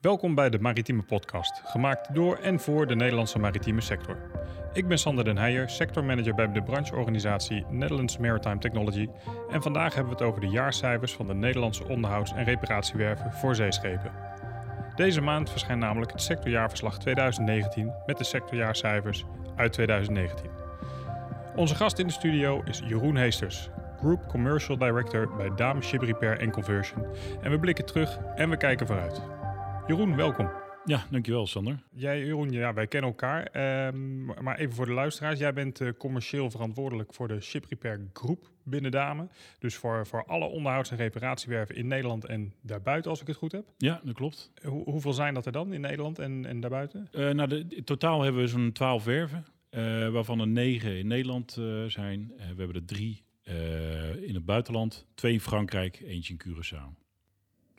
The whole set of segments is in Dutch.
Welkom bij de Maritieme Podcast, gemaakt door en voor de Nederlandse maritieme sector. Ik ben Sander den Heijer, sectormanager bij de brancheorganisatie Netherlands Maritime Technology. En vandaag hebben we het over de jaarcijfers van de Nederlandse onderhouds- en reparatiewerven voor zeeschepen. Deze maand verschijnt namelijk het sectorjaarverslag 2019 met de sectorjaarcijfers uit 2019. Onze gast in de studio is Jeroen Heesters, Group Commercial Director bij Daam Ship Repair Conversion. En we blikken terug en we kijken vooruit. Jeroen, welkom. Ja, dankjewel Sander. Jij, Jeroen, ja, wij kennen elkaar. Ehm, maar even voor de luisteraars. Jij bent uh, commercieel verantwoordelijk voor de Ship Repair Groep binnen Dame. Dus voor, voor alle onderhouds- en reparatiewerven in Nederland en daarbuiten, als ik het goed heb. Ja, dat klopt. Ho hoeveel zijn dat er dan in Nederland en, en daarbuiten? Uh, nou, de, in totaal hebben we zo'n twaalf werven. Uh, waarvan er negen in Nederland zijn. we hebben er drie in het buitenland. Twee in Frankrijk, eentje in Curaçao.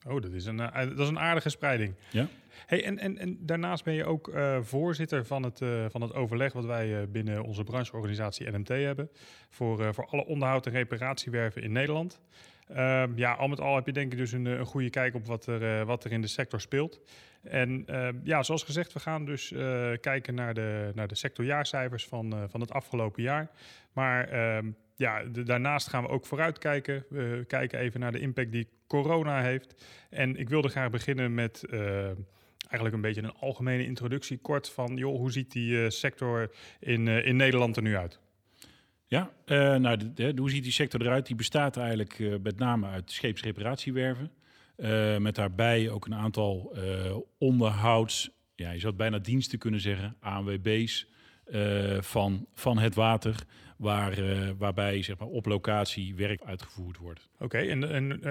Oh, dat is een, uh, dat is een aardige spreiding. Ja. Hey, en, en, en daarnaast ben je ook uh, voorzitter van het, uh, van het overleg wat wij binnen onze brancheorganisatie NMT hebben. Voor, voor alle onderhoud en reparatiewerven in Nederland. Ehm, ja, al met al heb je denk ik dus een, een goede kijk op wat er, wat er in de sector speelt. En ehm, ja, zoals gezegd, we gaan dus kijken naar de, naar de sectorjaarcijfers van, van het afgelopen jaar. Maar ehm, ja, daarnaast gaan we ook vooruitkijken. We kijken even naar de impact die corona heeft. En ik wilde graag beginnen met uh, eigenlijk een beetje een algemene introductie, kort van, joh, hoe ziet die uh, sector in, uh, in Nederland er nu uit? Ja, nou, hoe ziet die sector eruit? Die bestaat eigenlijk met name uit scheepsreparatiewerven. met daarbij ook een aantal onderhouds, ja, je zou het bijna diensten kunnen zeggen, ANWB's van, van het water waar, uh, waarbij zeg maar, op locatie werk uitgevoerd wordt. Oké, okay, en, en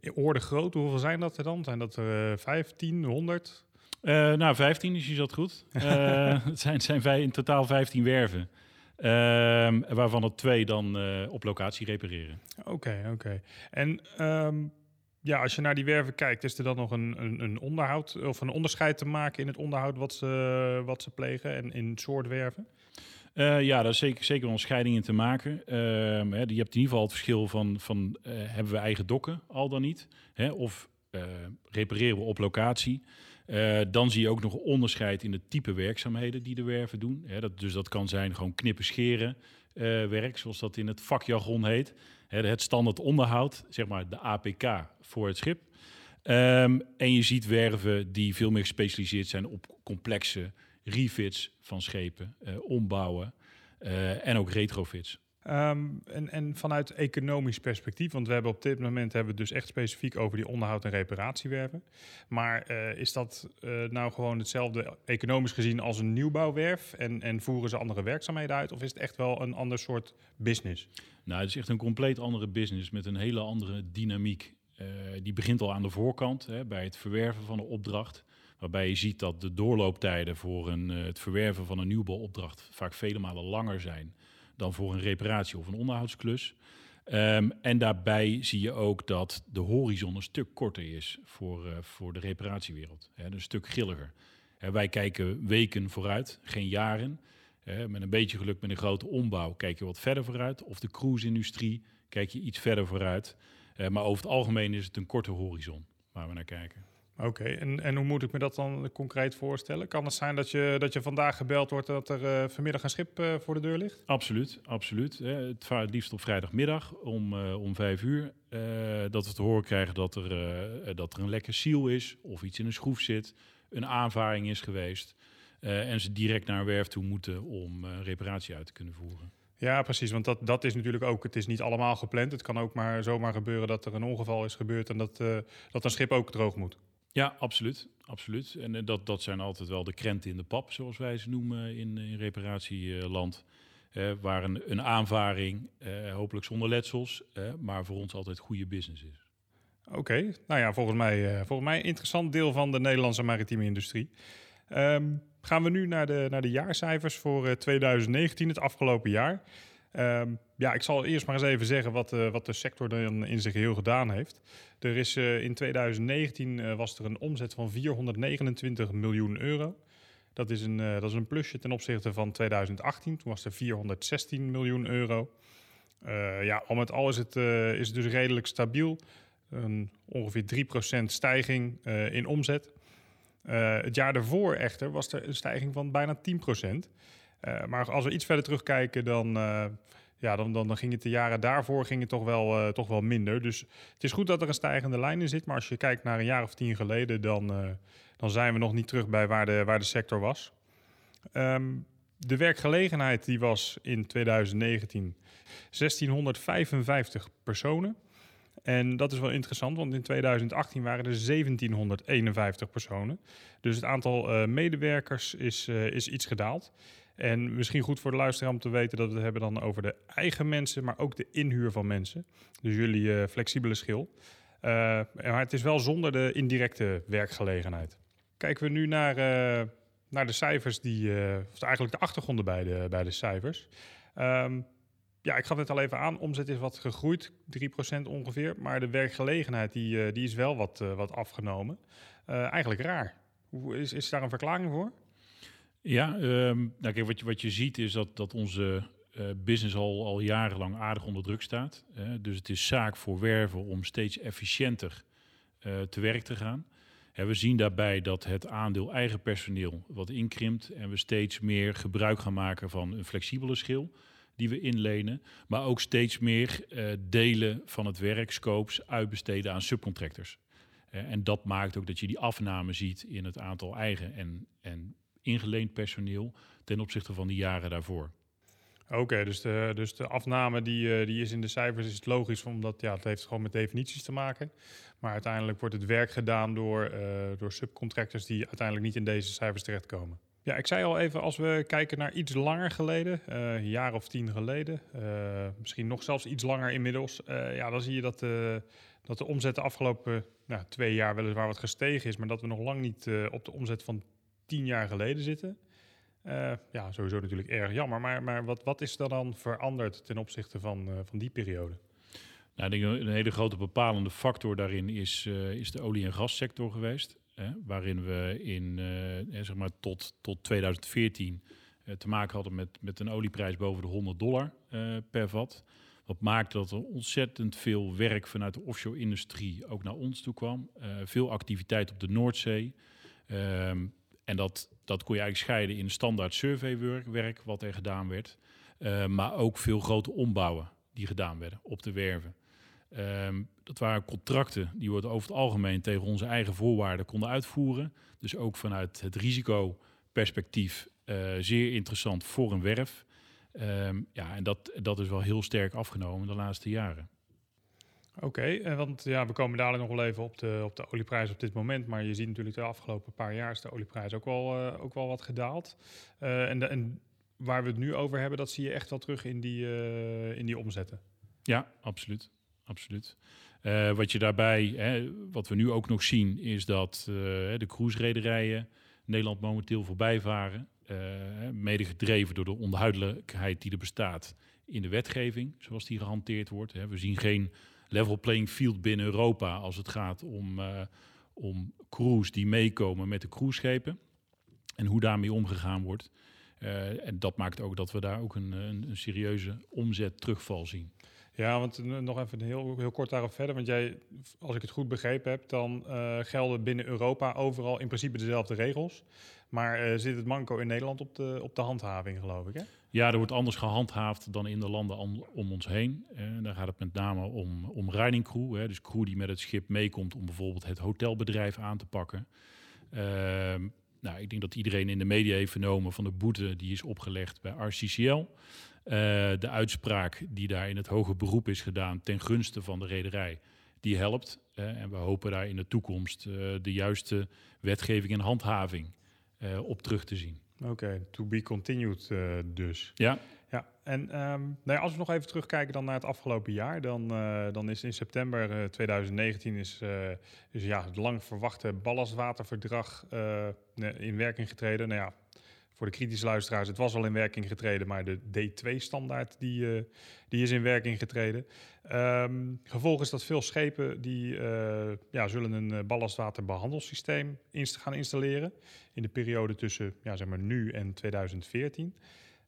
uh, orde groot, hoeveel zijn dat er dan? Zijn dat er uh, 15, 100? nou, 15 is je dat goed. het zijn, zijn wij in totaal 15 werven. Ehm, waarvan er twee dan op locatie repareren. Oké, okay, oké. Okay. En um, ja, als je naar die werven kijkt, is er dan nog een, een, een, onderhoud of een onderscheid te maken in het onderhoud wat ze, wat ze plegen en in soort werven? Uh, ja, daar is zeker, zeker een in te maken. Uh, je hebt in ieder geval het verschil van, van uh, hebben we eigen dokken al dan niet? Hè, of repareren we op locatie? dan zie je ook nog onderscheid in het type werkzaamheden die de werven doen. Hè, dat, dus dat kan zijn gewoon knippen scheren werk, zoals dat in het vakjargon heet. Hè, het standaard onderhoud, zeg maar de APK voor het schip. Um, en je ziet werven die veel meer gespecialiseerd zijn op complexe refits van schepen, uh, ombouwen uh, en ook retrofits. Um, en, en vanuit economisch perspectief, want we hebben op dit moment hebben we het dus echt specifiek over die onderhoud en reparatiewerven. Maar uh, is dat nou gewoon hetzelfde economisch gezien als een nieuwbouwwerf en, en voeren ze andere werkzaamheden uit? Of is het echt wel een ander soort business? Nou, het is echt een compleet andere business met een hele andere dynamiek. die begint al aan de voorkant hè, bij het verwerven van de opdracht. Waarbij je ziet dat de doorlooptijden voor een, uh, het verwerven van een nieuwbouwopdracht vaak vele malen langer zijn dan voor een reparatie of een onderhoudsklus. Um, en daarbij zie je ook dat de horizon een stuk korter is voor, uh, voor de reparatiewereld. Hè, een stuk grilliger. Wij kijken weken vooruit, geen jaren. Met een beetje geluk met een grote ombouw kijk je wat verder vooruit. Of de cruise-industrie kijk je iets verder vooruit. Uh, maar over het algemeen is het een korte horizon waar we naar kijken. Oké, okay. en, en hoe moet ik me dat dan concreet voorstellen? Kan het zijn dat je, dat je vandaag gebeld wordt dat er uh, vanmiddag een schip uh, voor de deur ligt? Absoluut, absoluut. Hè. Het vaart liefst op vrijdagmiddag om, uh, om vijf uur. dat we te horen krijgen dat er, dat er een lekker ziel is of iets in een schroef zit, een aanvaring is geweest. en ze direct naar een werf toe moeten om reparatie uit te kunnen voeren. Ja, precies. Want dat, dat is natuurlijk ook. Het is niet allemaal gepland. Het kan ook maar zomaar gebeuren dat er een ongeval is gebeurd en dat, dat een schip ook droog moet. Ja, absoluut. absoluut. En dat, dat zijn altijd wel de krenten in de pap, zoals wij ze noemen in, in reparatieland. Waar een, een aanvaring, hopelijk zonder letsels, maar voor ons altijd goede business is. Oké, nou ja, volgens mij, volgens mij een interessant deel van de Nederlandse maritieme industrie. Um, gaan we nu naar de, naar de jaarcijfers voor 2019, het afgelopen jaar. Um, ja, ik zal eerst maar eens even zeggen wat, uh, wat de sector dan in zijn geheel gedaan heeft. Er is uh, in 2019 uh, was er een omzet van 429 miljoen euro. Dat is, een, dat is een plusje ten opzichte van 2018. Toen was er 416 miljoen euro. ja, al met al is het, is dus redelijk stabiel. Een ongeveer 3% stijging in omzet. het jaar daarvoor echter was er een stijging van bijna 10%. Maar als we iets verder terugkijken, dan, ja, dan, dan, ging het de jaren daarvoor ging het toch, wel, toch wel minder. Dus het is goed dat er een stijgende lijn in zit. Maar als je kijkt naar een jaar of tien geleden, dan, dan zijn we nog niet terug bij waar de, waar de sector was. Ehm, de werkgelegenheid die was in 2019 1655 personen. En dat is wel interessant, want in 2018 waren er 1751 personen. Dus het aantal medewerkers is, is iets gedaald. En misschien goed voor de luisteraar om te weten dat we het hebben dan over de eigen mensen, maar ook de inhuur van mensen. Dus jullie uh, flexibele schil. maar het is wel zonder de indirecte werkgelegenheid. Kijken we nu naar, naar de cijfers, die, of eigenlijk de achtergronden bij de, bij de cijfers. Um, ja, ik gaf het al even aan. Omzet is wat gegroeid, 3% ongeveer. Maar de werkgelegenheid die, die is wel wat, wat afgenomen. Eigenlijk raar. Is, is daar een verklaring voor? Ja, um, nou kijk, wat, je, wat je ziet is dat, dat onze business al, al jarenlang aardig onder druk staat. dus het is zaak voor werven om steeds efficiënter te werk te gaan. We zien daarbij dat het aandeel eigen personeel wat inkrimpt en we steeds meer gebruik gaan maken van een flexibele schil die we inlenen, maar ook steeds meer uh, delen van het werk, scopes, uitbesteden aan subcontractors. En dat maakt ook dat je die afname ziet in het aantal eigen en, en ingeleend personeel ten opzichte van die jaren daarvoor. Oké, dus, de, dus de afname die, uh, die is in de cijfers is het logisch, omdat ja, het heeft gewoon met definities te maken. Maar uiteindelijk wordt het werk gedaan door, door subcontractors die uiteindelijk niet in deze cijfers terechtkomen. Ja, ik zei al even, als we kijken naar iets langer geleden, uh, een jaar of tien geleden, misschien nog zelfs iets langer inmiddels, ja, dan zie je dat, dat de omzet de afgelopen nou, twee jaar weliswaar wat gestegen is, maar dat we nog lang niet op de omzet van tien jaar geleden zitten. ja, sowieso natuurlijk erg jammer, maar, maar wat, wat is er dan veranderd ten opzichte van, van die periode? Nou, ik een hele grote bepalende factor daarin is, is de olie- en gassector geweest waarin we in, zeg maar tot, tot 2014 uh, te maken hadden met, met een olieprijs boven de 100 dollar per vat. Wat maakte dat er ontzettend veel werk vanuit de offshore-industrie ook naar ons toe kwam. veel activiteit op de Noordzee. Um, en dat, dat kon je eigenlijk scheiden in standaard surveywerk wat er gedaan werd. maar ook veel grote ombouwen die gedaan werden op de werven. Um, dat waren contracten die we over het algemeen tegen onze eigen voorwaarden konden uitvoeren. Dus ook vanuit het risicoperspectief uh, zeer interessant voor een werf. Um, ja, en dat, dat is wel heel sterk afgenomen de laatste jaren. Oké, want ja, we komen dadelijk nog wel even op de, op de olieprijs op dit moment. Maar je ziet natuurlijk de afgelopen paar jaar is de olieprijs ook wel, uh, ook wel wat gedaald. Uh, en, en waar we het nu over hebben, dat zie je echt wel terug in die, in die omzetten. Ja, absoluut absoluut. Wat je daarbij, hè, wat we nu ook nog zien, is dat de cruise-rederijen Nederland momenteel voorbij varen. Mede gedreven door de onduidelijkheid die er bestaat in de wetgeving, zoals die gehanteerd wordt. Hè. We zien geen level playing field binnen Europa als het gaat om, om crews die meekomen met de cruiseschepen en hoe daarmee omgegaan wordt. en dat maakt ook dat we daar ook een, een serieuze omzet terugval zien. Ja, want nog even heel, heel kort daarop verder. Want jij, als ik het goed begrepen heb, dan uh, gelden binnen Europa overal in principe dezelfde regels. Maar uh, zit het manco in Nederland op de, op de handhaving, geloof ik, hè? Ja, er wordt anders gehandhaafd dan in de landen om, ons heen. Uh, daar gaat het met name om, om crew. Hè, dus crew die met het schip meekomt om bijvoorbeeld het hotelbedrijf aan te pakken. Ehm, nou, ik denk dat iedereen in de media heeft vernomen van de boete die is opgelegd bij RCCL. Uh, de uitspraak die daar in het hoge beroep is gedaan ten gunste van de rederij, die helpt. En we hopen daar in de toekomst uh, de juiste wetgeving en handhaving op terug te zien. Oké, okay, to be continued dus. Ja. Ja, en um, nou ja, als we nog even terugkijken dan naar het afgelopen jaar, dan, dan is in september 2019 is, is ja, het lang verwachte ballastwaterverdrag in werking getreden. Nou ja, voor de kritische luisteraars, het was al in werking getreden, maar de D2-standaard die, uh, die is in werking getreden. Um, gevolg is dat veel schepen die uh, ja, zullen een uh, ballastwaterbehandelssysteem inst gaan installeren in de periode tussen ja, zeg maar nu en 2014.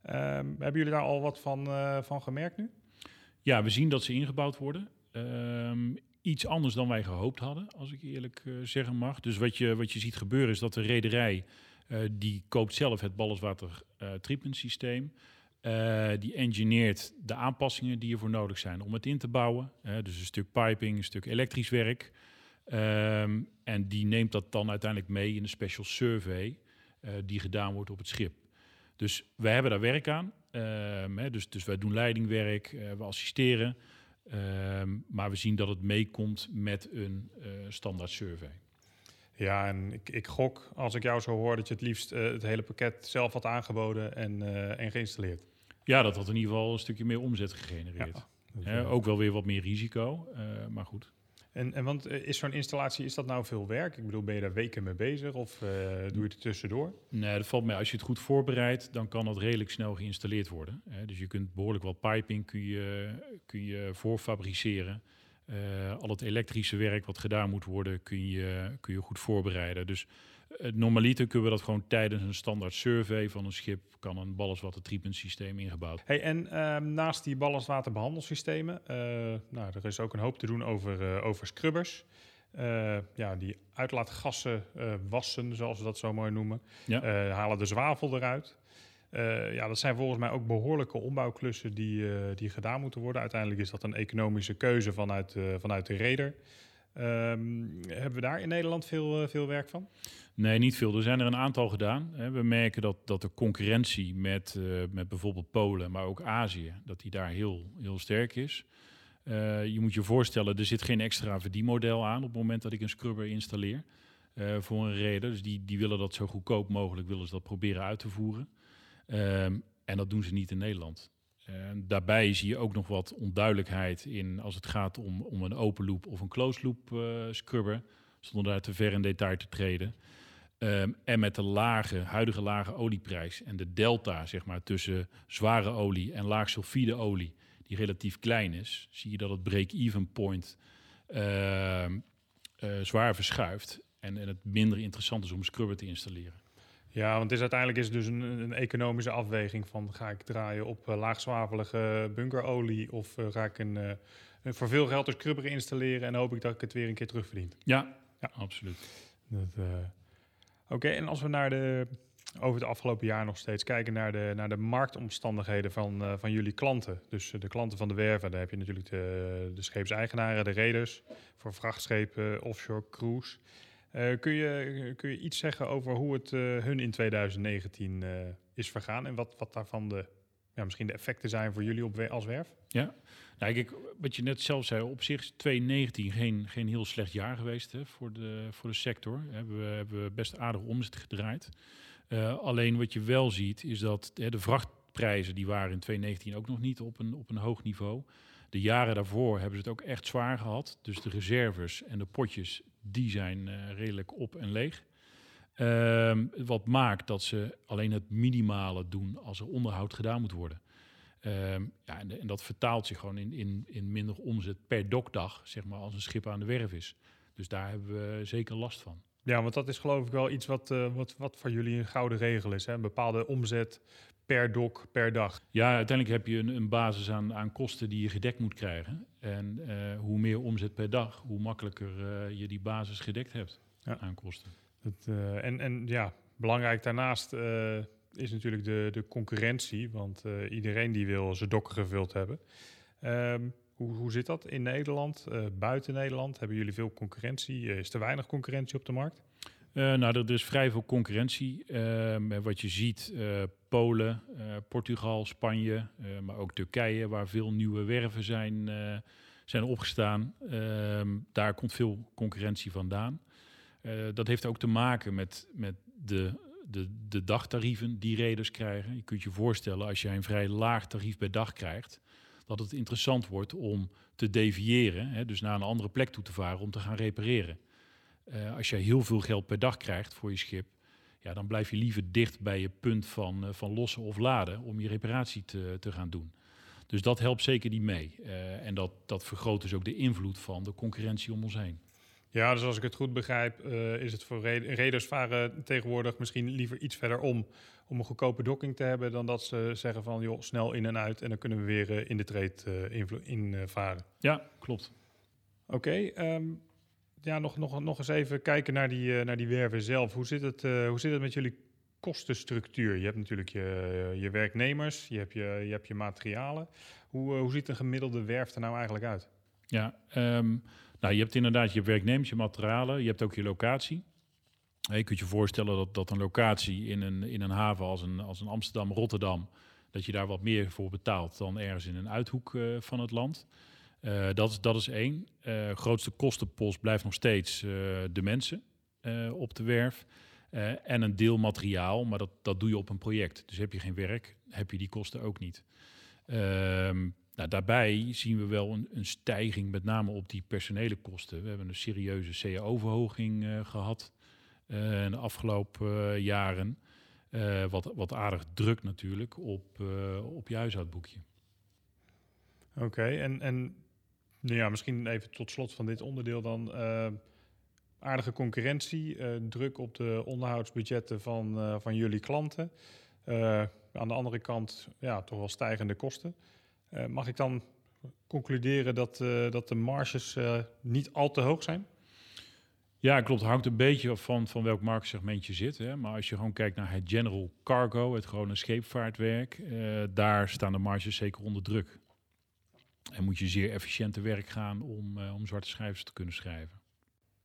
Ehm, hebben jullie daar al wat van, van gemerkt nu? Ja, we zien dat ze ingebouwd worden. Um, iets anders dan wij gehoopt hadden, als ik eerlijk uh, zeggen mag. Dus wat je, wat je ziet gebeuren is dat de rederij, uh, die koopt zelf het ballastwater treatment systeem. die engineert de aanpassingen die ervoor nodig zijn om het in te bouwen. dus een stuk piping, een stuk elektrisch werk. Um, en die neemt dat dan uiteindelijk mee in een special survey die gedaan wordt op het schip. Dus wij hebben daar werk aan. Um, hè, dus, dus wij doen leidingwerk, we assisteren. Um, maar we zien dat het meekomt met een uh, standaard survey. Ja, en ik, ik, gok, als ik jou zo hoor, dat je het liefst uh, het hele pakket zelf had aangeboden en, uh, en geïnstalleerd. Ja, dat had in ieder geval een stukje meer omzet gegenereerd. Ja, ook wel weer wat meer risico, maar goed. En, en want eh, is zo'n installatie, is dat nou veel werk? Ik bedoel, ben je daar weken mee bezig of uh, doe je het tussendoor? Nee, dat valt mee. Als je het goed voorbereidt, dan kan dat redelijk snel geïnstalleerd worden. Hè. Dus je kunt behoorlijk wat piping kun je, kun je voorfabriceren. Uh, al het elektrische werk wat gedaan moet worden, kun je, kun je goed voorbereiden. Dus normaliter kunnen we dat gewoon tijdens een standaard survey van een schip kan een ballastwater treatment systeem ingebouwd. Hey, en uh, naast die ballastwaterbehandelsystemen, uh, nou, er is ook een hoop te doen over, uh, over scrubbers. Eh, ja, die uitlaatgassen wassen, zoals we dat zo mooi noemen. Ja. halen de zwavel eruit. Ja, dat zijn volgens mij ook behoorlijke ombouwklussen die, die gedaan moeten worden. Uiteindelijk is dat een economische keuze vanuit, vanuit de reder. Um, hebben we daar in Nederland veel, veel werk van? Nee, niet veel. Er zijn er een aantal gedaan. We merken dat, dat de concurrentie met, met bijvoorbeeld Polen, maar ook Azië, dat die daar heel, heel sterk is. Je moet je voorstellen, er zit geen extra verdienmodel aan op het moment dat ik een scrubber installeer. Voor een reden. Dus die, die willen dat zo goedkoop mogelijk, willen ze dat proberen uit te voeren. Um, en dat doen ze niet in Nederland. daarbij zie je ook nog wat onduidelijkheid in als het gaat om, om een open loop of een closed loop scrubber. Zonder daar te ver in detail te treden. Um, en met de lage, huidige lage olieprijs en de delta zeg maar, tussen zware olie en laag sulfide olie, die relatief klein is, zie je dat het break-even point uh, zwaar verschuift. En, en het minder interessant is om scrubber te installeren. Ja, want het is uiteindelijk is het dus een, een, economische afweging van ga ik draaien op uh, laagzwavelige bunkerolie of uh, ga ik een, uh, voor veel geld een scrubber installeren en hoop ik dat ik het weer een keer terugverdien. Ja, ja absoluut. Oké, en als we naar de, over het afgelopen jaar nog steeds kijken naar de, naar de marktomstandigheden van, van jullie klanten. Dus de klanten van de werven, daar heb je natuurlijk de, de scheepseigenaren, de reders voor vrachtschepen, offshore cruise. Uh, kun, je, kun je iets zeggen over hoe het hun in 2019 is vergaan en wat, wat daarvan de, ja, misschien de effecten zijn voor jullie op, als werf? Ja, nou, kijk, wat je net zelf zei, op zich is 2019 geen, geen heel slecht jaar geweest hè, voor, de, voor de sector. We hebben, we hebben best aardig omzet gedraaid. Alleen wat je wel ziet, is dat hè, de vrachtprijzen die waren in 2019 ook nog niet op een, op een hoog niveau. De jaren daarvoor hebben ze het ook echt zwaar gehad. Dus de reserves en de potjes, die zijn uh, redelijk op en leeg. Uh, wat maakt dat ze alleen het minimale doen als er onderhoud gedaan moet worden. Um, ja, en, en, dat vertaalt zich gewoon in, in, in minder omzet per dokdag, zeg maar, als een schip aan de werf is. Dus daar hebben we zeker last van. Ja, want dat is geloof ik wel iets wat, uh, wat, wat voor jullie een gouden regel is. Hè? Een bepaalde omzet per dok, per dag. Ja, uiteindelijk heb je een, een basis aan, aan kosten die je gedekt moet krijgen. En uh, hoe meer omzet per dag, hoe makkelijker uh, je die basis gedekt hebt ja. aan kosten. Het, en, en ja, belangrijk daarnaast is natuurlijk de, de concurrentie. Want iedereen die wil zijn dokken gevuld hebben. Um, hoe, hoe zit dat in Nederland? Buiten Nederland hebben jullie veel concurrentie? Is er weinig concurrentie op de markt? nou, er is vrij veel concurrentie. Ehm, wat je ziet, Polen, Portugal, Spanje, maar ook Turkije, waar veel nieuwe werven zijn, zijn opgestaan. Ehm, daar komt veel concurrentie vandaan. dat heeft ook te maken met, met de de, de dagtarieven die reders krijgen. Je kunt je voorstellen als je een vrij laag tarief per dag krijgt, dat het interessant wordt om te deviëren, hè, dus naar een andere plek toe te varen om te gaan repareren. Als je heel veel geld per dag krijgt voor je schip, ja, dan blijf je liever dicht bij je punt van, uh, van lossen of laden om je reparatie te, te gaan doen. Dus dat helpt zeker niet mee. Uh, en dat, dat vergroot dus ook de invloed van de concurrentie om ons heen. Ja, dus als ik het goed begrijp, uh, is het voor reders varen tegenwoordig misschien liever iets verder om om een goedkope docking te hebben dan dat ze zeggen van joh, snel in en uit en dan kunnen we weer uh, in de trade invaren. ja, klopt. Oké, ehm, ja, nog, nog, nog eens even kijken naar die, naar die werven zelf. Hoe zit, het, hoe zit het met jullie kostenstructuur? Je hebt natuurlijk je, je werknemers, je hebt je, je, hebt je materialen. Hoe, hoe ziet een gemiddelde werf er nou eigenlijk uit? Ja, um, nou, je hebt inderdaad je werknemers, je materialen, je hebt ook je locatie. Je kunt je voorstellen dat, dat een locatie in een, in een haven als een, als een Amsterdam, Rotterdam, dat je daar wat meer voor betaalt dan ergens in een uithoek van het land. Uh, dat, dat is één. Uh, grootste kostenpost blijft nog steeds de mensen op de werf. en een deel materiaal, maar dat, dat doe je op een project. Dus heb je geen werk, heb je die kosten ook niet. Ehm, nou, daarbij zien we wel een, een, stijging, met name op die personele kosten. We hebben een serieuze CAO-verhoging gehad in de afgelopen jaren. wat, wat aardig drukt natuurlijk op, op je huishoudboekje. Oké, en, en ja, misschien even tot slot van dit onderdeel dan. aardige concurrentie, druk op de onderhoudsbudgetten van, van jullie klanten. aan de andere kant ja, toch wel stijgende kosten. Mag ik dan concluderen dat, dat de marges niet al te hoog zijn? Ja, klopt. Hangt een beetje af van, van welk marktsegment je zit. Hè. Maar als je gewoon kijkt naar het general cargo, het gewone scheepvaartwerk, daar staan de marges zeker onder druk. En moet je zeer efficiënt te werk gaan om, om zwarte schrijvers te kunnen schrijven.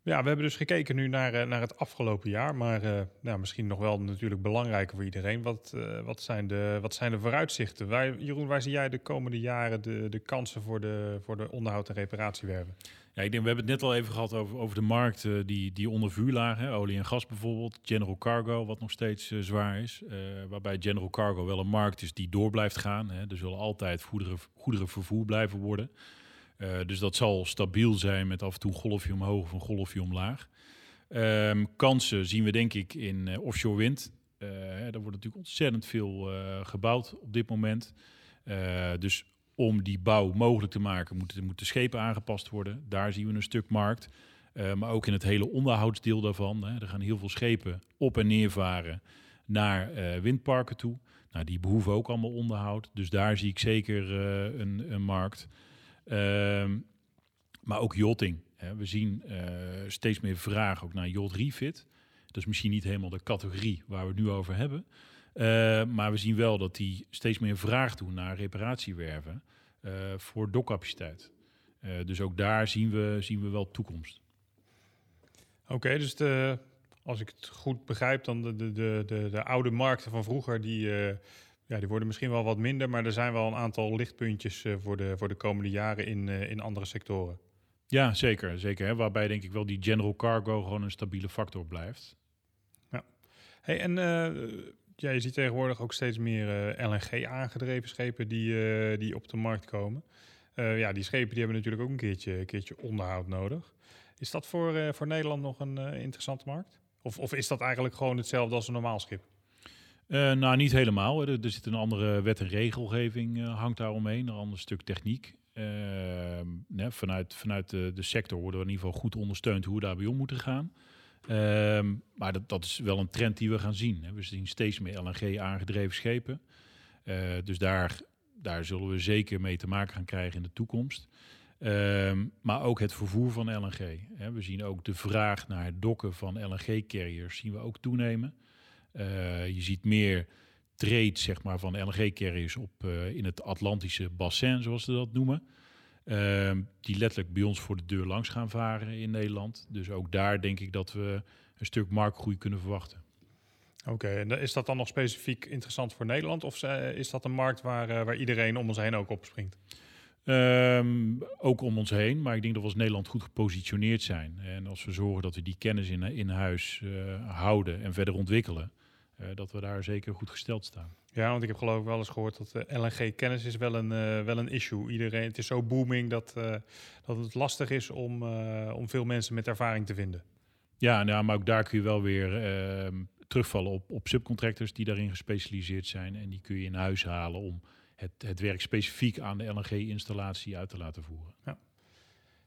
Ja, we hebben dus gekeken nu naar, eh, naar het afgelopen jaar. Maar uh, nou, misschien nog wel natuurlijk belangrijker voor iedereen. Wat, uh, wat, zijn, de, wat zijn de vooruitzichten? Wij, Jeroen, waar zie jij de komende jaren de, de kansen voor de, voor de onderhoud- en reparatiewerven? Ja, ik denk, we hebben het net al even gehad over, over de markten die, die onder vuur lagen. Olie en gas bijvoorbeeld. General Cargo, wat nog steeds zwaar is. waarbij General Cargo wel een markt is die door blijft gaan. Hè. Er zullen altijd goederen, goederenvervoer blijven worden. Uh, dus dat zal stabiel zijn met af en toe een golfje omhoog of een golfje omlaag. Um, kansen zien we denk ik in uh, offshore wind. Uh, er wordt natuurlijk ontzettend veel gebouwd op dit moment. dus om die bouw mogelijk te maken, moeten, moeten schepen aangepast worden. Daar zien we een stuk markt. maar ook in het hele onderhoudsdeel daarvan. Hè. Er gaan heel veel schepen op en neer varen naar windparken toe. Nou, die behoeven ook allemaal onderhoud. Dus daar zie ik zeker een, een markt. Ehm, maar ook yachting. Hè. We zien uh, steeds meer vraag ook naar yacht refit. Dat is misschien niet helemaal de categorie waar we het nu over hebben. Uh, maar we zien wel dat die steeds meer vraag doen naar reparatiewerven uh, voor dokcapaciteit. dus ook daar zien we, zien we wel toekomst. Oké, dus de, als ik het goed begrijp, dan de, de, de, de oude markten van vroeger, die, ja, die worden misschien wel wat minder, maar er zijn wel een aantal lichtpuntjes uh, voor, de, voor de komende jaren in, uh, in andere sectoren. Ja, zeker. zeker hè? Waarbij denk ik wel die general cargo gewoon een stabiele factor blijft. Ja. Hey, en uh, ja, je ziet tegenwoordig ook steeds meer LNG-aangedreven schepen die, die op de markt komen. ja, die schepen die hebben natuurlijk ook een keertje, een keertje onderhoud nodig. Is dat voor, voor Nederland nog een interessante markt? Of, of is dat eigenlijk gewoon hetzelfde als een normaal schip? Uh, nou, niet helemaal. Er, er, zit een andere wet en regelgeving uh, hangt daar omheen, een ander stuk techniek. Nee, vanuit vanuit de, de, sector worden we in ieder geval goed ondersteund hoe we daarbij om moeten gaan. Ehm, maar dat, dat, is wel een trend die we gaan zien. Hè. We zien steeds meer LNG-aangedreven schepen. Eh, dus daar, daar zullen we zeker mee te maken gaan krijgen in de toekomst. Ehm, maar ook het vervoer van LNG. Hè. We zien ook de vraag naar het dokken van LNG-carriers zien we ook toenemen. Uh, je ziet meer trades zeg maar, van LNG-carriers op uh, in het Atlantische bassin, zoals ze dat noemen. Uh, die letterlijk bij ons voor de deur langs gaan varen in Nederland. Dus ook daar denk ik dat we een stuk marktgroei kunnen verwachten. Oké, okay, en is dat dan nog specifiek interessant voor Nederland? Of eh, is dat een markt waar, waar iedereen om ons heen ook op springt? Um, ook om ons heen, maar ik denk dat we als Nederland goed gepositioneerd zijn. En als we zorgen dat we die kennis in, in huis uh, houden en verder ontwikkelen, dat we daar zeker goed gesteld staan. Ja, want ik heb geloof ik wel eens gehoord dat uh, LNG-kennis is wel een, wel een issue. Iedereen, het is zo booming dat, dat het lastig is om, om veel mensen met ervaring te vinden. Ja, nou, maar ook daar kun je wel weer ehm, terugvallen op, op subcontractors die daarin gespecialiseerd zijn. En die kun je in huis halen om het, het werk specifiek aan de LNG-installatie uit te laten voeren. Ja.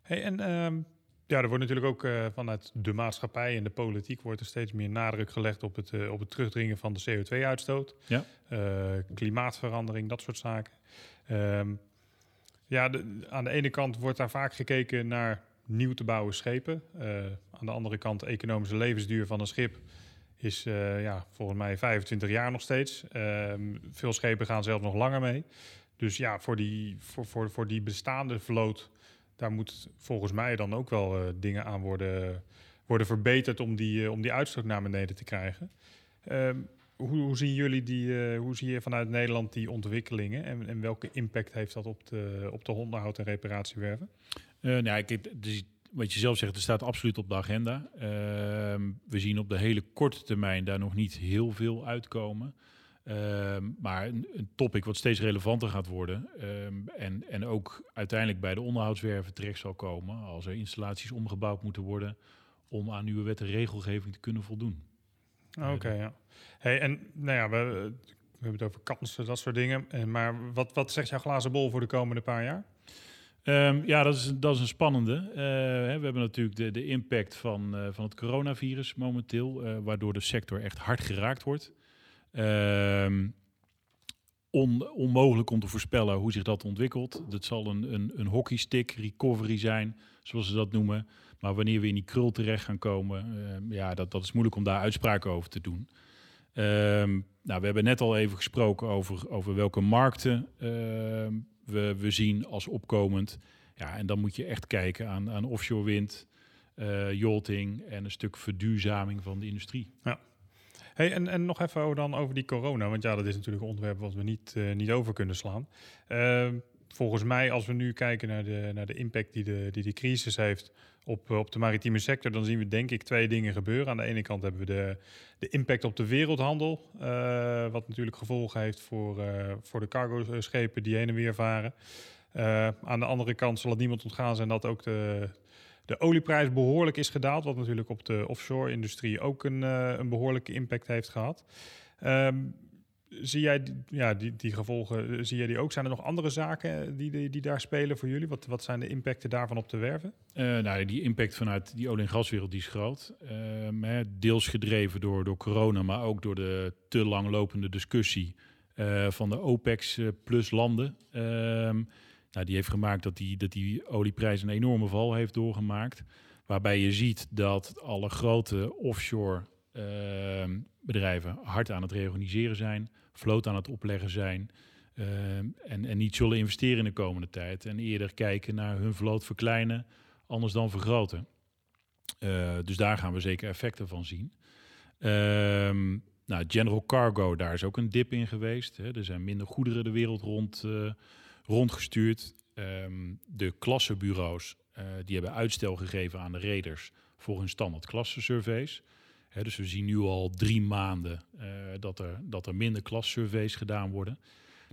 Hey, en ehm, ja, er wordt natuurlijk ook uh, vanuit de maatschappij en de politiek wordt er steeds meer nadruk gelegd op het, uh, op het terugdringen van de CO2-uitstoot. Ja. Uh, klimaatverandering, dat soort zaken. Um, ja, de, aan de ene kant wordt daar vaak gekeken naar nieuw te bouwen schepen. aan de andere kant, de economische levensduur van een schip is ja, volgens mij 25 jaar nog steeds. Ehm, veel schepen gaan zelfs nog langer mee. Dus ja, voor die, voor, voor, voor die bestaande vloot, daar moet volgens mij dan ook wel dingen aan worden, worden verbeterd om die, om die uitstoot naar beneden te krijgen. Ehm, hoe, zien jullie die, uh, hoe zie je vanuit Nederland die ontwikkelingen en, en, welke impact heeft dat op de, op de onderhoud en reparatiewerven? Nou, ik, dus, wat je zelf zegt, er staat absoluut op de agenda. Uh, we zien op de hele korte termijn daar nog niet heel veel uitkomen. Ehm, maar een, een, topic wat steeds relevanter gaat worden um, en, en ook uiteindelijk bij de onderhoudswerven terecht zal komen als er installaties omgebouwd moeten worden om aan nieuwe wet en regelgeving te kunnen voldoen. Oké, ja. Hey, en nou ja, we, we hebben het over kansen, dat soort dingen. En, maar wat, wat zegt jouw glazen bol voor de komende paar jaar? Um, ja, dat is, dat is een spannende. Uh, hè, we hebben natuurlijk de, de impact van, uh, van het coronavirus momenteel, waardoor de sector echt hard geraakt wordt. Um, on, onmogelijk om te voorspellen hoe zich dat ontwikkelt. Dat zal een, een, een hockeystick recovery zijn, zoals ze dat noemen. Maar wanneer we in die krul terecht gaan komen, uh, ja, dat, dat is moeilijk om daar uitspraken over te doen. Um, nou, we hebben net al even gesproken over, over welke markten we, we zien als opkomend. Ja, en dan moet je echt kijken aan, aan offshore wind, uh, yachting en een stuk verduurzaming van de industrie. Ja. Hey, en, en nog even dan over die corona, want ja, dat is natuurlijk een onderwerp wat we niet, uh, niet over kunnen slaan. Uh, volgens mij, als we nu kijken naar de, naar de impact die de, die de crisis heeft op, op de maritieme sector, dan zien we denk ik twee dingen gebeuren. Aan de ene kant hebben we de, de impact op de wereldhandel, uh, wat natuurlijk gevolgen heeft voor, voor de cargo-schepen die heen en weer varen. Aan de andere kant zal het niemand ontgaan zijn dat ook de, de olieprijs behoorlijk is gedaald, wat natuurlijk op de offshore-industrie ook een, een behoorlijke impact heeft gehad. Um, zie jij ja, die, die gevolgen, eh, zie jij die ook? Zijn er nog andere zaken die, die, die daar spelen voor jullie? Wat, wat zijn de impacten daarvan op de werven? Uh, nou, die impact vanuit die olie- en gaswereld die is groot. Uh, deels gedreven door, door corona, maar ook door de te lang lopende discussie van de OPEX plus landen. Ehm, nou, die heeft gemaakt dat die, dat die olieprijs een enorme val heeft doorgemaakt. Waarbij je ziet dat alle grote offshore ehm, bedrijven hard aan het reorganiseren zijn vloot aan het opleggen zijn. Uh, en, en niet zullen investeren in de komende tijd. En eerder kijken naar hun vloot verkleinen, anders dan vergroten. Uh, dus daar gaan we zeker effecten van zien. Um, nou, General Cargo, daar is ook een dip in geweest. Hè. Er zijn minder goederen de wereld rond, uh, rondgestuurd. Um, de klassenbureaus die hebben uitstel gegeven aan de reders voor hun standaard klassensurveys dus we zien nu al drie maanden uh, dat, er, dat er minder klassurveys gedaan worden.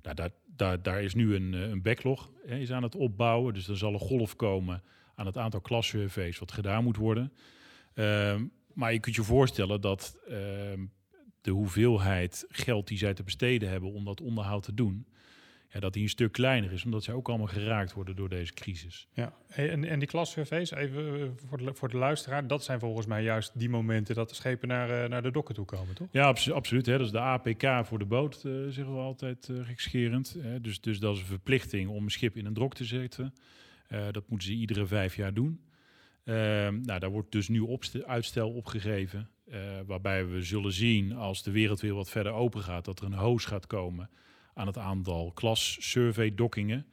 Nou, daar, daar, daar is nu een, eh, een backlog is aan het opbouwen. Dus er zal een golf komen aan het aantal klassurveys wat gedaan moet worden. Uh, maar je kunt je voorstellen dat ehm, de hoeveelheid geld die zij te besteden hebben om dat onderhoud te doen, ja, dat die een stuk kleiner is, omdat zij ook allemaal geraakt worden door deze crisis. Ja, en, en die klassurveys, even eh, voor de, voor de luisteraar, dat zijn volgens mij juist die momenten dat de schepen naar, uh, naar de dokken toe komen, toch? Ja, abso absoluut. Hè. Dat is de APK voor de boot, uh, zeggen we altijd uh, gekscherend. Hè. Dus, dus dat is een verplichting om een schip in een drok te zetten. dat moeten ze iedere vijf jaar doen. Ehm, nou, daar wordt dus nu uitstel opgegeven, waarbij we zullen zien als de wereld weer wat verder open gaat, dat er een hoos gaat komen aan het aantal klas-survey-dokkingen.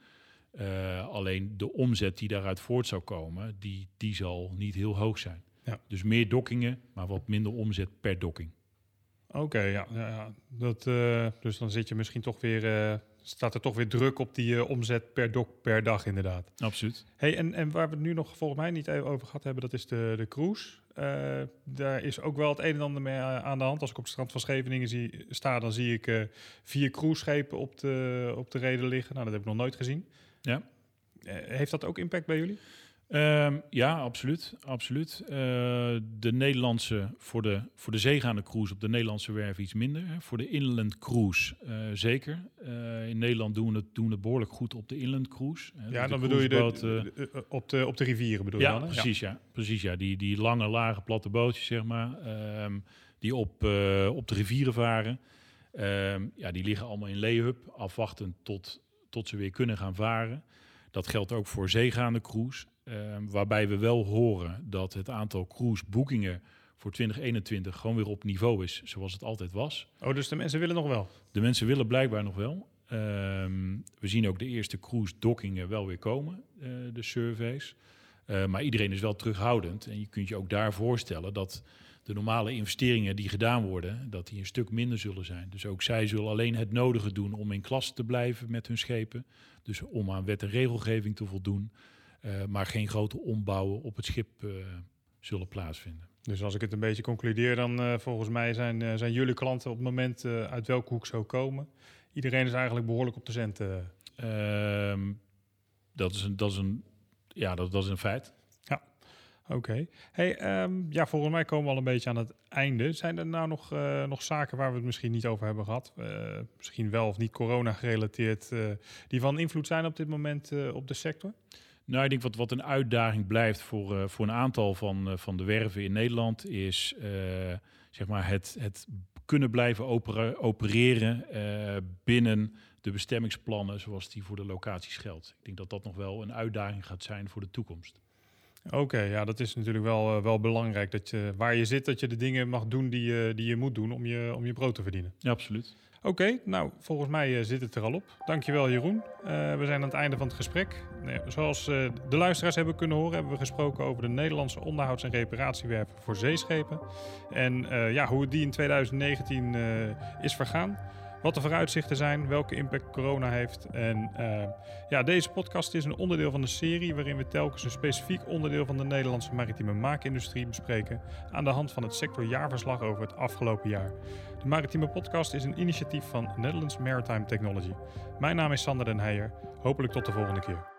Uh, alleen de omzet die daaruit voort zou komen, die, die zal niet heel hoog zijn. Ja. Dus meer dokkingen, maar wat minder omzet per dokking. Oké, okay, ja, ja, Dat, uh, dus dan zit je misschien toch weer, uh, staat er toch weer druk op die omzet per dok per dag inderdaad. Absoluut. Hey, en, en waar we het nu nog volgens mij niet over gehad hebben, dat is de, de cruise. Uh, daar is ook wel het een en ander mee aan de hand. Als ik op het strand van Scheveningen zie, sta, dan zie ik uh, vier cruiseschepen op de, op de reden liggen. Nou, dat heb ik nog nooit gezien. Ja. Uh, heeft dat ook impact bij jullie? Um, ja, absoluut. absoluut. Uh, de Nederlandse, voor de, voor de zeegaande cruise op de Nederlandse werf iets minder. Hè. Voor de inland cruise uh, zeker. Uh, in Nederland doen we, het, doen we het behoorlijk goed op de inland cruise. Hè. Ja, dus dan bedoel je de, de, op, de, op de rivieren bedoel ja, je dan? Precies, ja. ja. Precies, ja. Die, die lange, lage, platte bootjes, zeg maar. Um, die op, op de rivieren varen. Um, ja, die liggen allemaal in layup, afwachtend tot, tot ze weer kunnen gaan varen. Dat geldt ook voor zeegaande cruise. Ehm, waarbij we wel horen dat het aantal cruiseboekingen voor 2021 gewoon weer op niveau is zoals het altijd was. Oh, dus de mensen willen nog wel? De mensen willen blijkbaar nog wel. Ehm, we zien ook de eerste cruise-dockingen wel weer komen, uh, de surveys. Uh, maar iedereen is wel terughoudend. En je kunt je ook daar voorstellen dat de normale investeringen die gedaan worden, dat die een stuk minder zullen zijn. Dus ook zij zullen alleen het nodige doen om in klas te blijven met hun schepen. Dus om aan wet en regelgeving te voldoen. Uh, maar geen grote ombouwen op het schip zullen plaatsvinden. Dus als ik het een beetje concludeer, dan uh, volgens mij zijn, zijn jullie klanten op het moment uit welke hoek zo komen. Iedereen is eigenlijk behoorlijk op de cent. Um, dat, is een, dat, is een, ja, dat, dat is een feit. Ja, oké. Okay. Hey, um, ja, volgens mij komen we al een beetje aan het einde. Zijn er nou nog, nog zaken waar we het misschien niet over hebben gehad? misschien wel of niet corona gerelateerd, die van invloed zijn op dit moment op de sector? Nou, ik denk wat, wat een uitdaging blijft voor, uh, voor een aantal van, uh, van de werven in Nederland is uh, zeg maar het, het kunnen blijven opereren binnen de bestemmingsplannen zoals die voor de locaties geldt. Ik denk dat dat nog wel een uitdaging gaat zijn voor de toekomst. Oké, okay, ja, dat is natuurlijk wel, wel belangrijk. Dat je waar je zit, dat je de dingen mag doen die, je die je moet doen om je, om je brood te verdienen. Ja, absoluut. Oké, okay, nou, volgens mij uh, zit het er al op. Dankjewel Jeroen. Uh, we zijn aan het einde van het gesprek. Nee, zoals de luisteraars hebben kunnen horen, hebben we gesproken over de Nederlandse onderhouds- en reparatiewerven voor zeeschepen. En ja, hoe die in 2019 is vergaan. Wat de vooruitzichten zijn, welke impact corona heeft. En ja, deze podcast is een onderdeel van de serie waarin we telkens een specifiek onderdeel van de Nederlandse maritieme maakindustrie bespreken aan de hand van het sectorjaarverslag over het afgelopen jaar. De Maritieme Podcast is een initiatief van Netherlands Maritime Technology. Mijn naam is Sander den Heijer. Hopelijk tot de volgende keer.